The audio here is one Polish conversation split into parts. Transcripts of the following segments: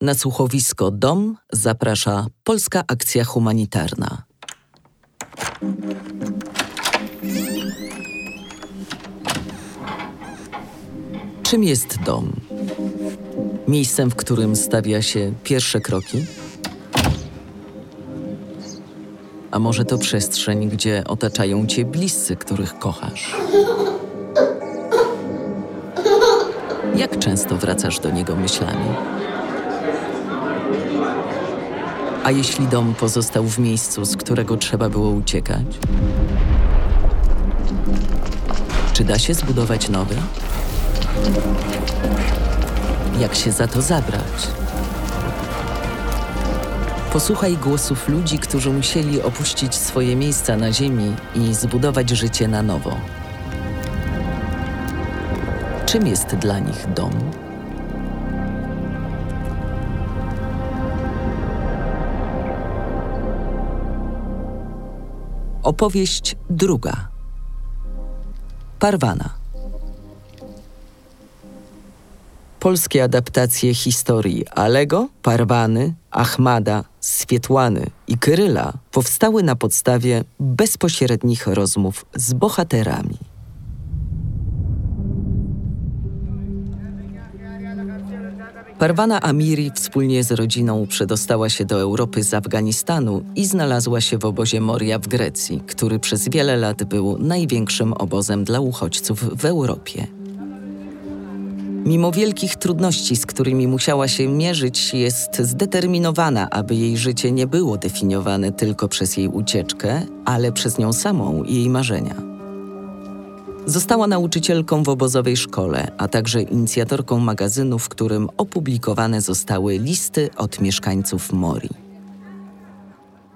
Na słuchowisko Dom zaprasza Polska Akcja Humanitarna. Czym jest dom? Miejscem, w którym stawia się pierwsze kroki? A może to przestrzeń, gdzie otaczają cię bliscy, których kochasz? Jak często wracasz do niego myślami? A jeśli dom pozostał w miejscu, z którego trzeba było uciekać? Czy da się zbudować nowy? Jak się za to zabrać? Posłuchaj głosów ludzi, którzy musieli opuścić swoje miejsca na ziemi i zbudować życie na nowo. Czym jest dla nich dom? Opowieść druga. Parwana. Polskie adaptacje historii Alego, Parwany, Ahmada, Swietłany i Kryla powstały na podstawie bezpośrednich rozmów z bohaterami. Parwana Amiri wspólnie z rodziną przedostała się do Europy z Afganistanu i znalazła się w obozie Moria w Grecji, który przez wiele lat był największym obozem dla uchodźców w Europie. Mimo wielkich trudności, z którymi musiała się mierzyć, jest zdeterminowana, aby jej życie nie było definiowane tylko przez jej ucieczkę, ale przez nią samą i jej marzenia. Została nauczycielką w obozowej szkole, a także inicjatorką magazynu, w którym opublikowane zostały listy od mieszkańców Mori.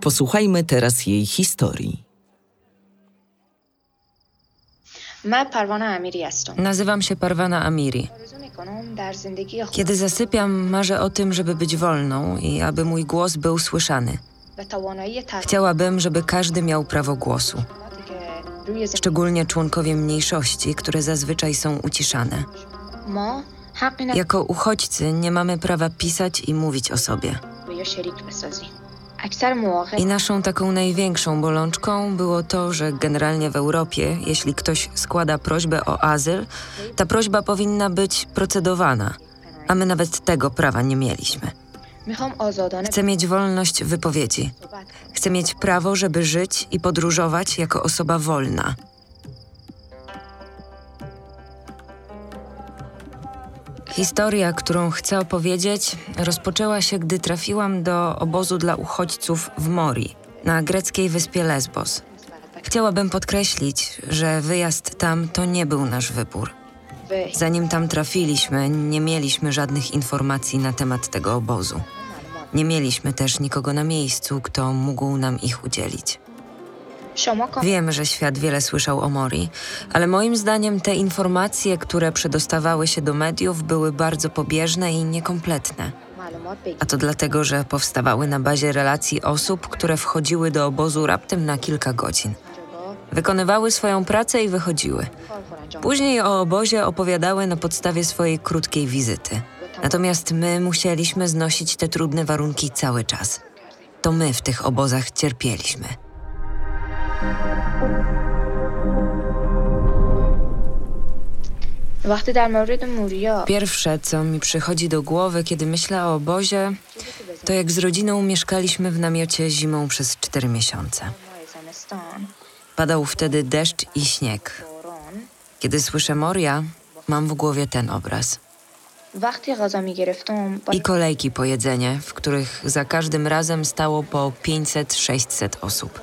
Posłuchajmy teraz jej historii. Nazywam się Parwana Amiri. Kiedy zasypiam, marzę o tym, żeby być wolną i aby mój głos był słyszany. Chciałabym, żeby każdy miał prawo głosu szczególnie członkowie mniejszości, które zazwyczaj są uciszane. Jako uchodźcy nie mamy prawa pisać i mówić o sobie. I naszą taką największą bolączką było to, że generalnie w Europie, jeśli ktoś składa prośbę o azyl, ta prośba powinna być procedowana, a my nawet tego prawa nie mieliśmy. Chcę mieć wolność wypowiedzi. Chcę mieć prawo, żeby żyć i podróżować jako osoba wolna. Historia, którą chcę opowiedzieć, rozpoczęła się, gdy trafiłam do obozu dla uchodźców w Mori, na greckiej wyspie Lesbos. Chciałabym podkreślić, że wyjazd tam to nie był nasz wybór. Zanim tam trafiliśmy, nie mieliśmy żadnych informacji na temat tego obozu. Nie mieliśmy też nikogo na miejscu, kto mógł nam ich udzielić. Wiem, że świat wiele słyszał o Mori, ale moim zdaniem te informacje, które przedostawały się do mediów, były bardzo pobieżne i niekompletne. A to dlatego, że powstawały na bazie relacji osób, które wchodziły do obozu raptem na kilka godzin. Wykonywały swoją pracę i wychodziły. Później o obozie opowiadały na podstawie swojej krótkiej wizyty. Natomiast my musieliśmy znosić te trudne warunki cały czas. To my w tych obozach cierpieliśmy. Pierwsze, co mi przychodzi do głowy, kiedy myślę o obozie, to jak z rodziną mieszkaliśmy w namiocie zimą przez cztery miesiące. Padał wtedy deszcz i śnieg. Kiedy słyszę Moria, mam w głowie ten obraz. I kolejki po jedzenie, w których za każdym razem stało po 500-600 osób.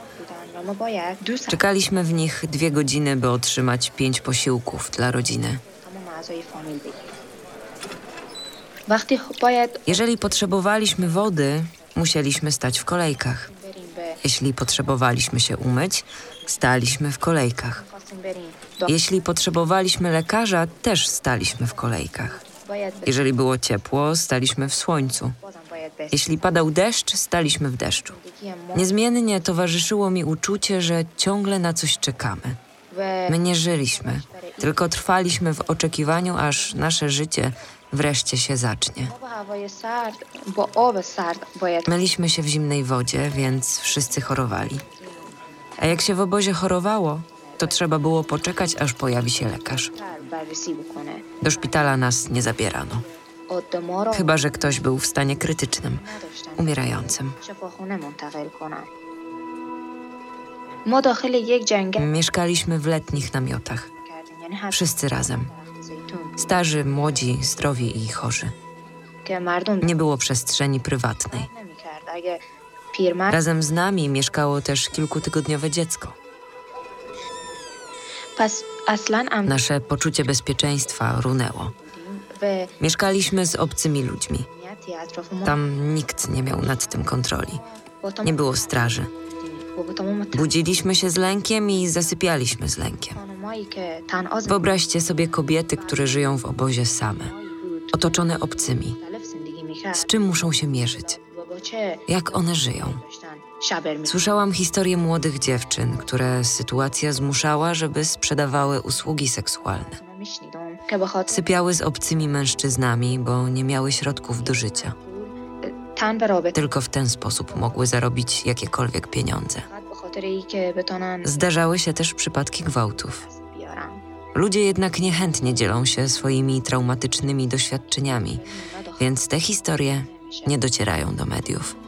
Czekaliśmy w nich dwie godziny, by otrzymać pięć posiłków dla rodziny. Jeżeli potrzebowaliśmy wody, musieliśmy stać w kolejkach. Jeśli potrzebowaliśmy się umyć, staliśmy w kolejkach. Jeśli potrzebowaliśmy lekarza, też staliśmy w kolejkach. Jeżeli było ciepło, staliśmy w słońcu. Jeśli padał deszcz, staliśmy w deszczu. Niezmiennie towarzyszyło mi uczucie, że ciągle na coś czekamy. My nie żyliśmy, tylko trwaliśmy w oczekiwaniu, aż nasze życie wreszcie się zacznie. Myliśmy się w zimnej wodzie, więc wszyscy chorowali. A jak się w obozie chorowało, to trzeba było poczekać, aż pojawi się lekarz. Do szpitala nas nie zabierano. Chyba, że ktoś był w stanie krytycznym, umierającym. Mieszkaliśmy w letnich namiotach. Wszyscy razem. Starzy, młodzi, zdrowi i chorzy. Nie było przestrzeni prywatnej. Razem z nami mieszkało też kilkutygodniowe dziecko. Nasze poczucie bezpieczeństwa runęło. Mieszkaliśmy z obcymi ludźmi. Tam nikt nie miał nad tym kontroli. Nie było straży. Budziliśmy się z lękiem i zasypialiśmy z lękiem. Wyobraźcie sobie kobiety, które żyją w obozie same, otoczone obcymi. Z czym muszą się mierzyć? Jak one żyją? Słyszałam historię młodych dziewczyn, które sytuacja zmuszała, żeby sprzedawały usługi seksualne. Sypiały z obcymi mężczyznami, bo nie miały środków do życia. Tylko w ten sposób mogły zarobić jakiekolwiek pieniądze. Zdarzały się też przypadki gwałtów. Ludzie jednak niechętnie dzielą się swoimi traumatycznymi doświadczeniami, więc te historie nie docierają do mediów.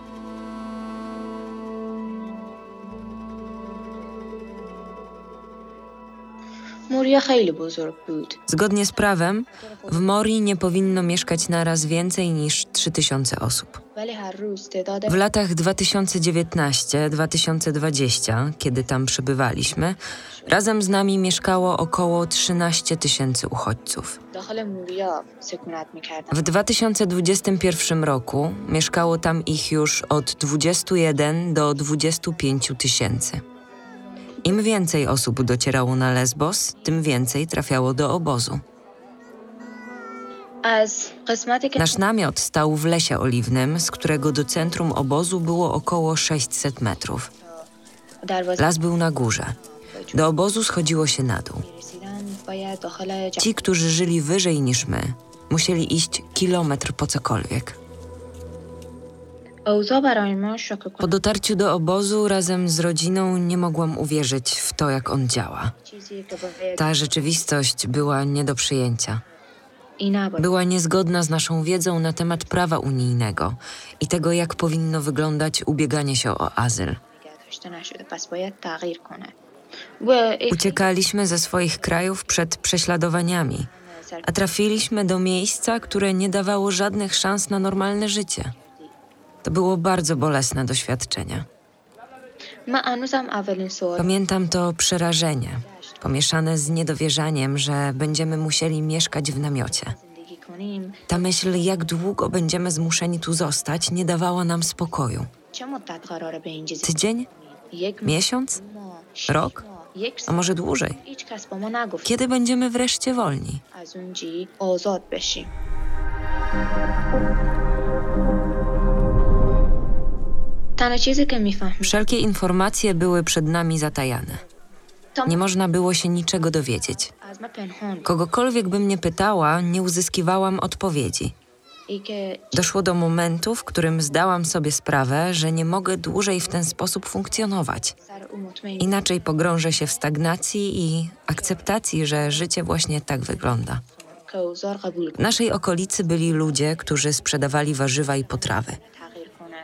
Zgodnie z prawem, w Mori nie powinno mieszkać naraz więcej niż 3000 osób. W latach 2019-2020, kiedy tam przebywaliśmy, razem z nami mieszkało około 13 tysięcy uchodźców. W 2021 roku mieszkało tam ich już od 21 do 25 tysięcy. Im więcej osób docierało na Lesbos, tym więcej trafiało do obozu. Nasz namiot stał w lesie oliwnym, z którego do centrum obozu było około 600 metrów. Las był na górze. Do obozu schodziło się na dół. Ci, którzy żyli wyżej niż my, musieli iść kilometr po cokolwiek. Po dotarciu do obozu razem z rodziną nie mogłam uwierzyć w to, jak on działa. Ta rzeczywistość była nie do przyjęcia. Była niezgodna z naszą wiedzą na temat prawa unijnego i tego, jak powinno wyglądać ubieganie się o azyl. Uciekaliśmy ze swoich krajów przed prześladowaniami, a trafiliśmy do miejsca, które nie dawało żadnych szans na normalne życie. To było bardzo bolesne doświadczenie. Pamiętam to przerażenie, pomieszane z niedowierzaniem, że będziemy musieli mieszkać w namiocie. Ta myśl, jak długo będziemy zmuszeni tu zostać, nie dawała nam spokoju. Tydzień? Miesiąc? Rok? A może dłużej? Kiedy będziemy wreszcie wolni? Wszelkie informacje były przed nami zatajane. Nie można było się niczego dowiedzieć. Kogokolwiek by mnie pytała, nie uzyskiwałam odpowiedzi. Doszło do momentu, w którym zdałam sobie sprawę, że nie mogę dłużej w ten sposób funkcjonować. Inaczej pogrążę się w stagnacji i akceptacji, że życie właśnie tak wygląda. W naszej okolicy byli ludzie, którzy sprzedawali warzywa i potrawy.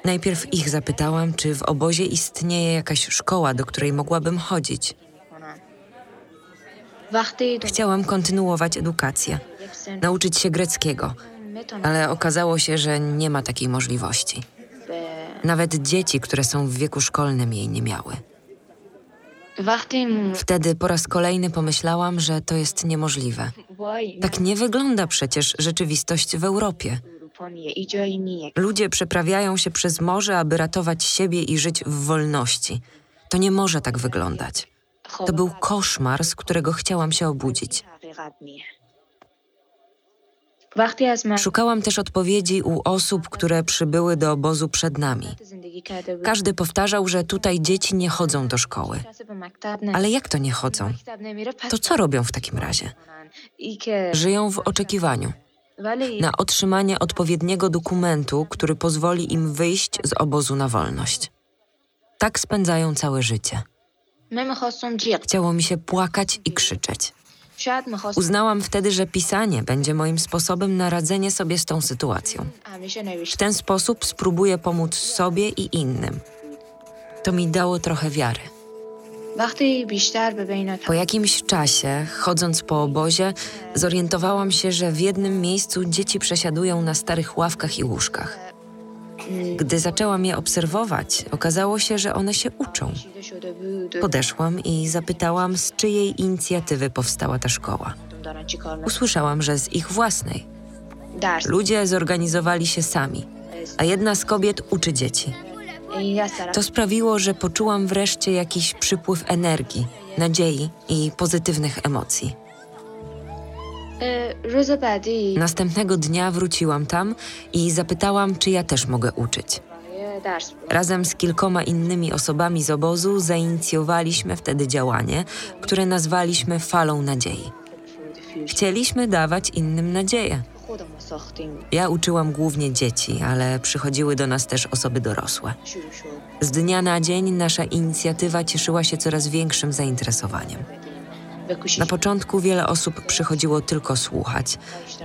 Najpierw ich zapytałam, czy w obozie istnieje jakaś szkoła, do której mogłabym chodzić. Chciałam kontynuować edukację, nauczyć się greckiego, ale okazało się, że nie ma takiej możliwości. Nawet dzieci, które są w wieku szkolnym, jej nie miały. Wtedy po raz kolejny pomyślałam, że to jest niemożliwe. Tak nie wygląda przecież rzeczywistość w Europie. Ludzie przeprawiają się przez morze, aby ratować siebie i żyć w wolności. To nie może tak wyglądać. To był koszmar, z którego chciałam się obudzić. Szukałam też odpowiedzi u osób, które przybyły do obozu przed nami. Każdy powtarzał, że tutaj dzieci nie chodzą do szkoły. Ale jak to nie chodzą? To co robią w takim razie? Żyją w oczekiwaniu. Na otrzymanie odpowiedniego dokumentu, który pozwoli im wyjść z obozu na wolność. Tak spędzają całe życie. Chciało mi się płakać i krzyczeć. Uznałam wtedy, że pisanie będzie moim sposobem na radzenie sobie z tą sytuacją. W ten sposób spróbuję pomóc sobie i innym. To mi dało trochę wiary. Po jakimś czasie, chodząc po obozie, zorientowałam się, że w jednym miejscu dzieci przesiadują na starych ławkach i łóżkach. Gdy zaczęłam je obserwować, okazało się, że one się uczą. Podeszłam i zapytałam, z czyjej inicjatywy powstała ta szkoła. Usłyszałam, że z ich własnej. Ludzie zorganizowali się sami, a jedna z kobiet uczy dzieci. To sprawiło, że poczułam wreszcie jakiś przypływ energii, nadziei i pozytywnych emocji. Następnego dnia wróciłam tam i zapytałam, czy ja też mogę uczyć. Razem z kilkoma innymi osobami z obozu zainicjowaliśmy wtedy działanie, które nazwaliśmy Falą Nadziei. Chcieliśmy dawać innym nadzieję. Ja uczyłam głównie dzieci, ale przychodziły do nas też osoby dorosłe. Z dnia na dzień nasza inicjatywa cieszyła się coraz większym zainteresowaniem. Na początku wiele osób przychodziło tylko słuchać,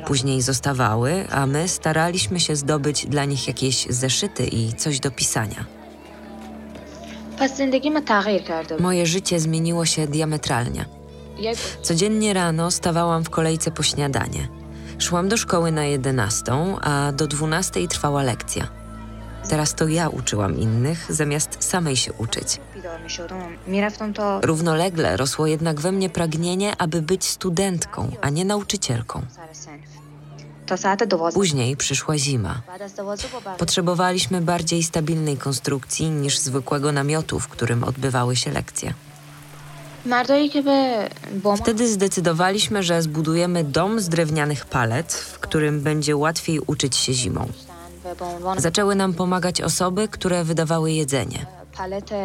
później zostawały, a my staraliśmy się zdobyć dla nich jakieś zeszyty i coś do pisania. Moje życie zmieniło się diametralnie. Codziennie rano stawałam w kolejce po śniadanie. Szłam do szkoły na 11, a do 12 trwała lekcja. Teraz to ja uczyłam innych, zamiast samej się uczyć. Równolegle rosło jednak we mnie pragnienie, aby być studentką, a nie nauczycielką. Później przyszła zima. Potrzebowaliśmy bardziej stabilnej konstrukcji niż zwykłego namiotu, w którym odbywały się lekcje. Wtedy zdecydowaliśmy, że zbudujemy dom z drewnianych palet, w którym będzie łatwiej uczyć się zimą. Zaczęły nam pomagać osoby, które wydawały jedzenie.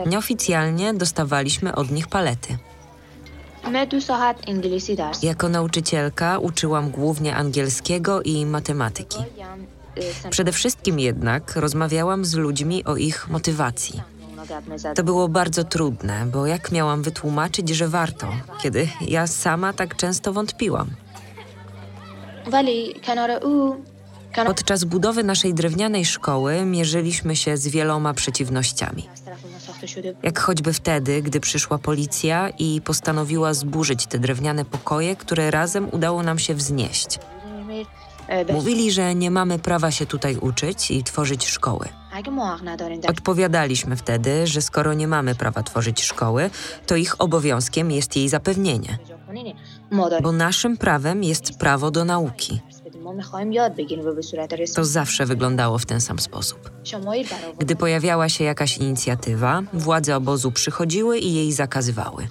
Nieoficjalnie dostawaliśmy od nich palety. Jako nauczycielka uczyłam głównie angielskiego i matematyki. Przede wszystkim jednak rozmawiałam z ludźmi o ich motywacji. To było bardzo trudne, bo jak miałam wytłumaczyć, że warto, kiedy ja sama tak często wątpiłam? Podczas budowy naszej drewnianej szkoły mierzyliśmy się z wieloma przeciwnościami. Jak choćby wtedy, gdy przyszła policja i postanowiła zburzyć te drewniane pokoje, które razem udało nam się wznieść. Mówili, że nie mamy prawa się tutaj uczyć i tworzyć szkoły. Odpowiadaliśmy wtedy, że skoro nie mamy prawa tworzyć szkoły, to ich obowiązkiem jest jej zapewnienie. Bo naszym prawem jest prawo do nauki. To zawsze wyglądało w ten sam sposób. Gdy pojawiała się jakaś inicjatywa, władze obozu przychodziły i jej zakazywały.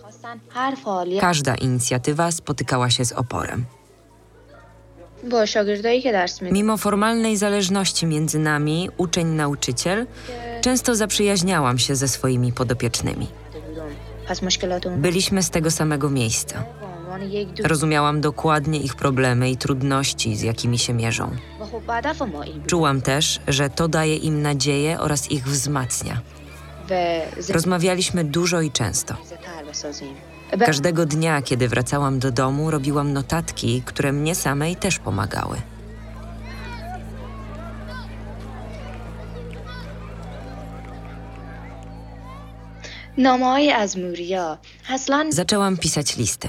Każda inicjatywa spotykała się z oporem. Mimo formalnej zależności między nami, uczeń-nauczyciel, często zaprzyjaźniałam się ze swoimi podopiecznymi. Byliśmy z tego samego miejsca. Rozumiałam dokładnie ich problemy i trudności, z jakimi się mierzą. Czułam też, że to daje im nadzieję oraz ich wzmacnia. Rozmawialiśmy dużo i często. Każdego dnia, kiedy wracałam do domu, robiłam notatki, które mnie samej też pomagały. Zaczęłam pisać listy.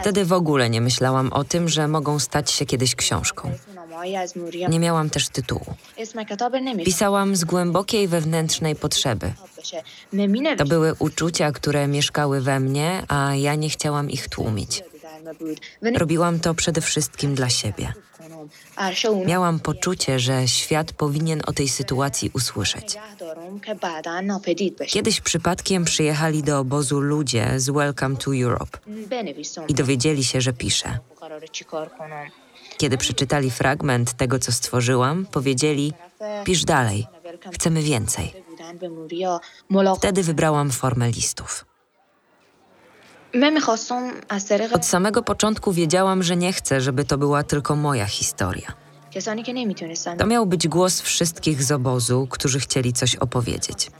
Wtedy w ogóle nie myślałam o tym, że mogą stać się kiedyś książką. Nie miałam też tytułu. Pisałam z głębokiej wewnętrznej potrzeby. To były uczucia, które mieszkały we mnie, a ja nie chciałam ich tłumić. Robiłam to przede wszystkim dla siebie. Miałam poczucie, że świat powinien o tej sytuacji usłyszeć. Kiedyś przypadkiem przyjechali do obozu ludzie z Welcome to Europe i dowiedzieli się, że piszę. Kiedy przeczytali fragment tego, co stworzyłam, powiedzieli: Pisz dalej, chcemy więcej. Wtedy wybrałam formę listów. Od samego początku wiedziałam, że nie chcę, żeby to była tylko moja historia. To miał być głos wszystkich z obozu, którzy chcieli coś opowiedzieć.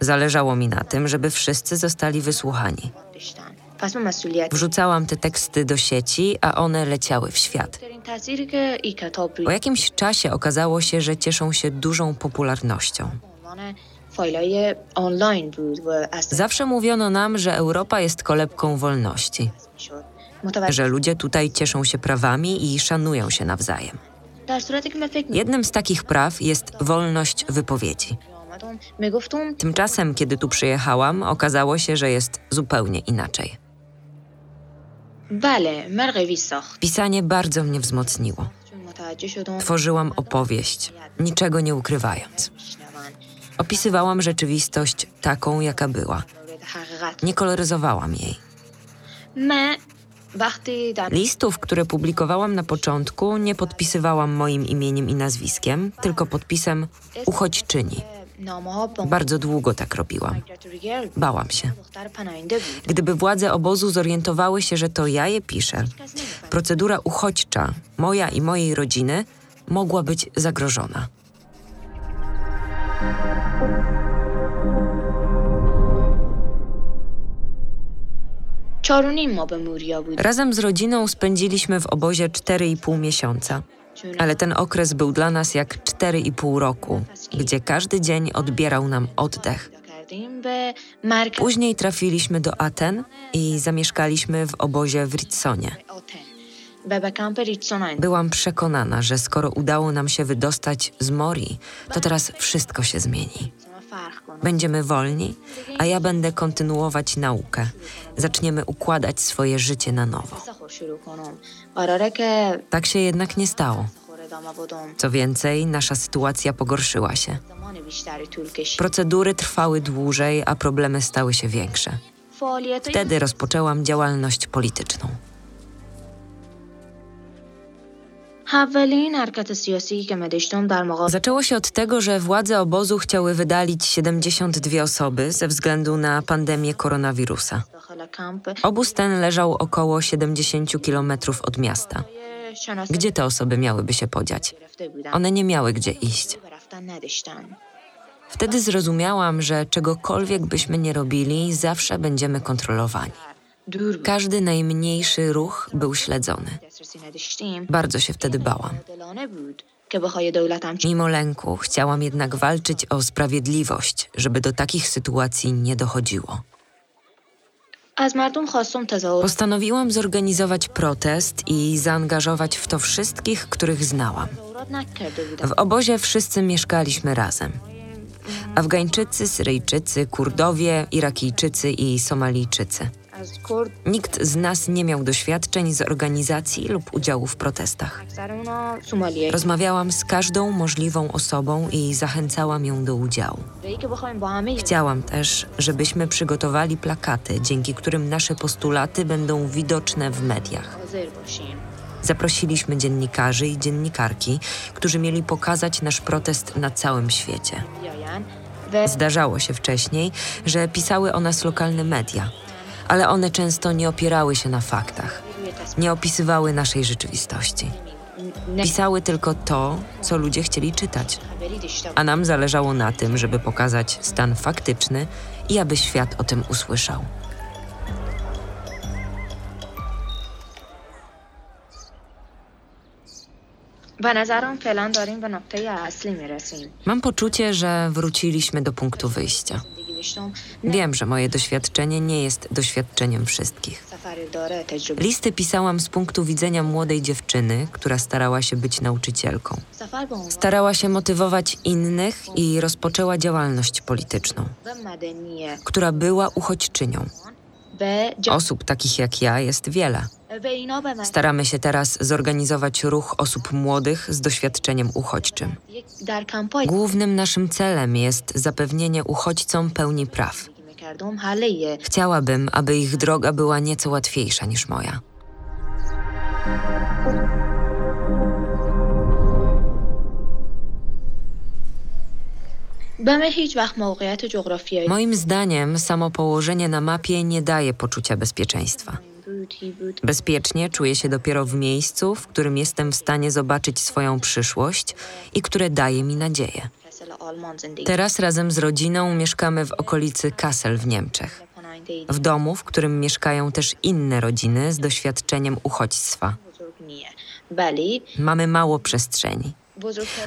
Zależało mi na tym, żeby wszyscy zostali wysłuchani. Wrzucałam te teksty do sieci, a one leciały w świat. Po jakimś czasie okazało się, że cieszą się dużą popularnością. Zawsze mówiono nam, że Europa jest kolebką wolności, że ludzie tutaj cieszą się prawami i szanują się nawzajem. Jednym z takich praw jest wolność wypowiedzi. Tymczasem, kiedy tu przyjechałam, okazało się, że jest zupełnie inaczej. Pisanie bardzo mnie wzmocniło. Tworzyłam opowieść, niczego nie ukrywając. Opisywałam rzeczywistość taką, jaka była. Nie koloryzowałam jej. Listów, które publikowałam na początku, nie podpisywałam moim imieniem i nazwiskiem, tylko podpisem uchodźczyni. Bardzo długo tak robiłam. Bałam się. Gdyby władze obozu zorientowały się, że to ja je piszę, procedura uchodźcza, moja i mojej rodziny, mogła być zagrożona. Razem z rodziną spędziliśmy w obozie 4,5 miesiąca. Ale ten okres był dla nas jak 4,5 roku, gdzie każdy dzień odbierał nam oddech. Później trafiliśmy do Aten i zamieszkaliśmy w obozie w Ritsonie. Byłam przekonana, że skoro udało nam się wydostać z Mori, to teraz wszystko się zmieni. Będziemy wolni, a ja będę kontynuować naukę. Zaczniemy układać swoje życie na nowo. Tak się jednak nie stało. Co więcej, nasza sytuacja pogorszyła się. Procedury trwały dłużej, a problemy stały się większe. Wtedy rozpoczęłam działalność polityczną. Zaczęło się od tego, że władze obozu chciały wydalić 72 osoby ze względu na pandemię koronawirusa. Obóz ten leżał około 70 kilometrów od miasta. Gdzie te osoby miałyby się podziać? One nie miały gdzie iść. Wtedy zrozumiałam, że czegokolwiek byśmy nie robili, zawsze będziemy kontrolowani. Każdy najmniejszy ruch był śledzony. Bardzo się wtedy bałam. Mimo lęku chciałam jednak walczyć o sprawiedliwość, żeby do takich sytuacji nie dochodziło. Postanowiłam zorganizować protest i zaangażować w to wszystkich, których znałam. W obozie wszyscy mieszkaliśmy razem. Afgańczycy, Syryjczycy, Kurdowie, Irakijczycy i Somalijczycy. Nikt z nas nie miał doświadczeń z organizacji lub udziału w protestach. Rozmawiałam z każdą możliwą osobą i zachęcałam ją do udziału. Chciałam też, żebyśmy przygotowali plakaty, dzięki którym nasze postulaty będą widoczne w mediach. Zaprosiliśmy dziennikarzy i dziennikarki, którzy mieli pokazać nasz protest na całym świecie. Zdarzało się wcześniej, że pisały o nas lokalne media ale one często nie opierały się na faktach, nie opisywały naszej rzeczywistości. Pisały tylko to, co ludzie chcieli czytać, a nam zależało na tym, żeby pokazać stan faktyczny i aby świat o tym usłyszał. Mam poczucie, że wróciliśmy do punktu wyjścia. Wiem, że moje doświadczenie nie jest doświadczeniem wszystkich. Listy pisałam z punktu widzenia młodej dziewczyny, która starała się być nauczycielką. Starała się motywować innych i rozpoczęła działalność polityczną, która była uchodźczynią. Osób takich jak ja jest wiele. Staramy się teraz zorganizować ruch osób młodych z doświadczeniem uchodźczym. Głównym naszym celem jest zapewnienie uchodźcom pełni praw. Chciałabym, aby ich droga była nieco łatwiejsza niż moja. Moim zdaniem samo położenie na mapie nie daje poczucia bezpieczeństwa. Bezpiecznie czuję się dopiero w miejscu, w którym jestem w stanie zobaczyć swoją przyszłość i które daje mi nadzieję. Teraz razem z rodziną mieszkamy w okolicy Kassel w Niemczech. W domu, w którym mieszkają też inne rodziny z doświadczeniem uchodźstwa. Mamy mało przestrzeni.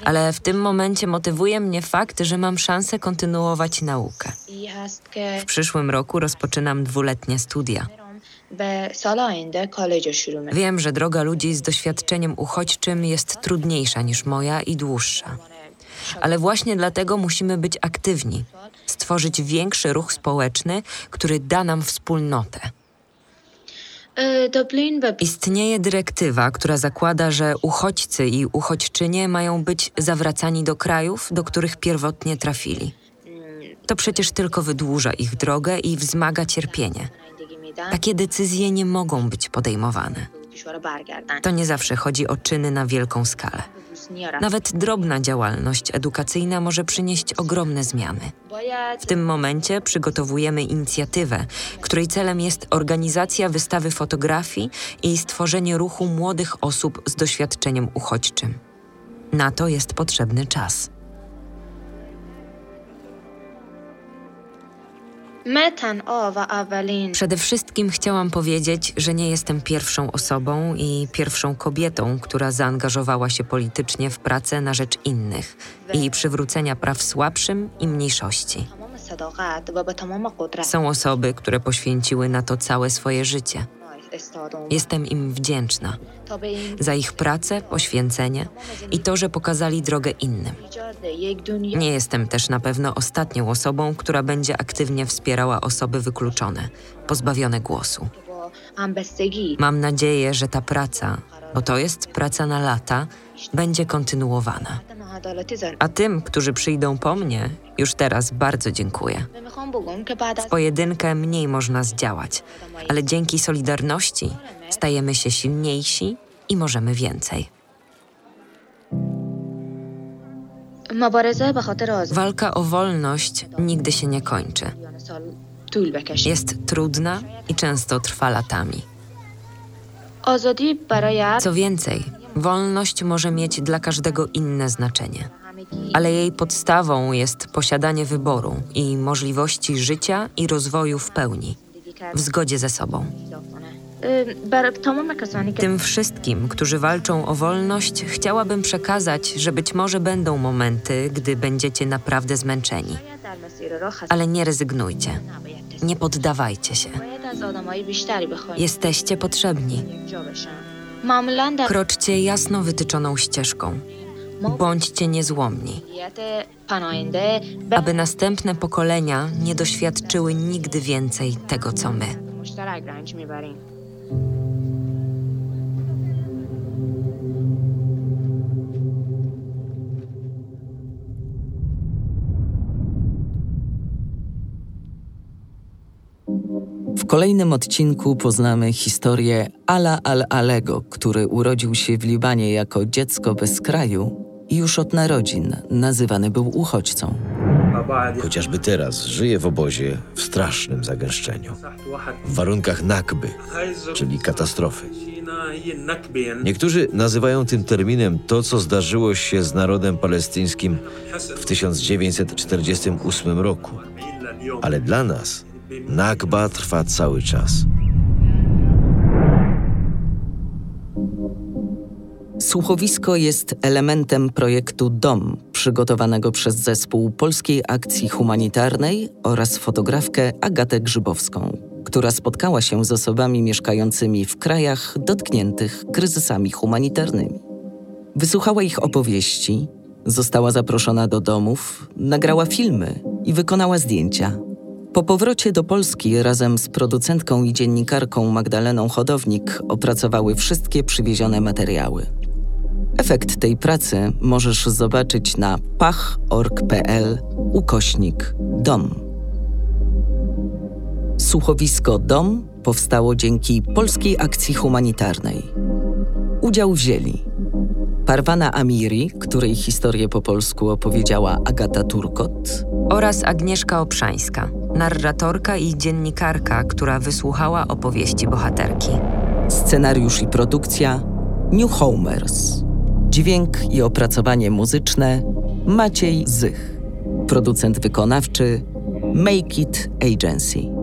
Ale w tym momencie motywuje mnie fakt, że mam szansę kontynuować naukę. W przyszłym roku rozpoczynam dwuletnie studia. Wiem, że droga ludzi z doświadczeniem uchodźczym jest trudniejsza niż moja i dłuższa. Ale właśnie dlatego musimy być aktywni, stworzyć większy ruch społeczny, który da nam wspólnotę. Istnieje dyrektywa, która zakłada, że uchodźcy i uchodźczynie mają być zawracani do krajów, do których pierwotnie trafili. To przecież tylko wydłuża ich drogę i wzmaga cierpienie. Takie decyzje nie mogą być podejmowane. To nie zawsze chodzi o czyny na wielką skalę. Nawet drobna działalność edukacyjna może przynieść ogromne zmiany. W tym momencie przygotowujemy inicjatywę, której celem jest organizacja wystawy fotografii i stworzenie ruchu młodych osób z doświadczeniem uchodźczym. Na to jest potrzebny czas. Przede wszystkim chciałam powiedzieć, że nie jestem pierwszą osobą i pierwszą kobietą, która zaangażowała się politycznie w pracę na rzecz innych i przywrócenia praw słabszym i mniejszości. Są osoby, które poświęciły na to całe swoje życie. Jestem im wdzięczna za ich pracę, poświęcenie i to, że pokazali drogę innym. Nie jestem też na pewno ostatnią osobą, która będzie aktywnie wspierała osoby wykluczone, pozbawione głosu. Mam nadzieję, że ta praca, bo to jest praca na lata, będzie kontynuowana. A tym, którzy przyjdą po mnie, już teraz bardzo dziękuję. W pojedynkę mniej można zdziałać, ale dzięki solidarności stajemy się silniejsi i możemy więcej. Walka o wolność nigdy się nie kończy. Jest trudna i często trwa latami. Co więcej, wolność może mieć dla każdego inne znaczenie, ale jej podstawą jest posiadanie wyboru i możliwości życia i rozwoju w pełni, w zgodzie ze sobą. Tym wszystkim, którzy walczą o wolność, chciałabym przekazać, że być może będą momenty, gdy będziecie naprawdę zmęczeni. Ale nie rezygnujcie. Nie poddawajcie się. Jesteście potrzebni. Kroczcie jasno wytyczoną ścieżką. Bądźcie niezłomni, aby następne pokolenia nie doświadczyły nigdy więcej tego, co my. Kolejnym odcinku poznamy historię Ala al-Alego, który urodził się w Libanie jako dziecko bez kraju i już od narodzin nazywany był uchodźcą. Chociażby teraz żyje w obozie w strasznym zagęszczeniu, w warunkach nakby, czyli katastrofy. Niektórzy nazywają tym terminem to, co zdarzyło się z narodem palestyńskim w 1948 roku. Ale dla nas Nakba trwa cały czas. Słuchowisko jest elementem projektu DOM, przygotowanego przez zespół Polskiej Akcji Humanitarnej oraz fotografkę Agatę Grzybowską, która spotkała się z osobami mieszkającymi w krajach dotkniętych kryzysami humanitarnymi. Wysłuchała ich opowieści, została zaproszona do domów, nagrała filmy i wykonała zdjęcia. Po powrocie do Polski razem z producentką i dziennikarką Magdaleną Hodownik opracowały wszystkie przywiezione materiały. Efekt tej pracy możesz zobaczyć na pach.org.pl ukośnik dom. Słuchowisko Dom powstało dzięki Polskiej Akcji Humanitarnej. Udział wzięli Parwana Amiri, której historię po polsku opowiedziała Agata Turkot, oraz Agnieszka Obszańska, narratorka i dziennikarka, która wysłuchała opowieści bohaterki. Scenariusz i produkcja New Homers. Dźwięk i opracowanie muzyczne Maciej Zych. Producent wykonawczy Make It Agency.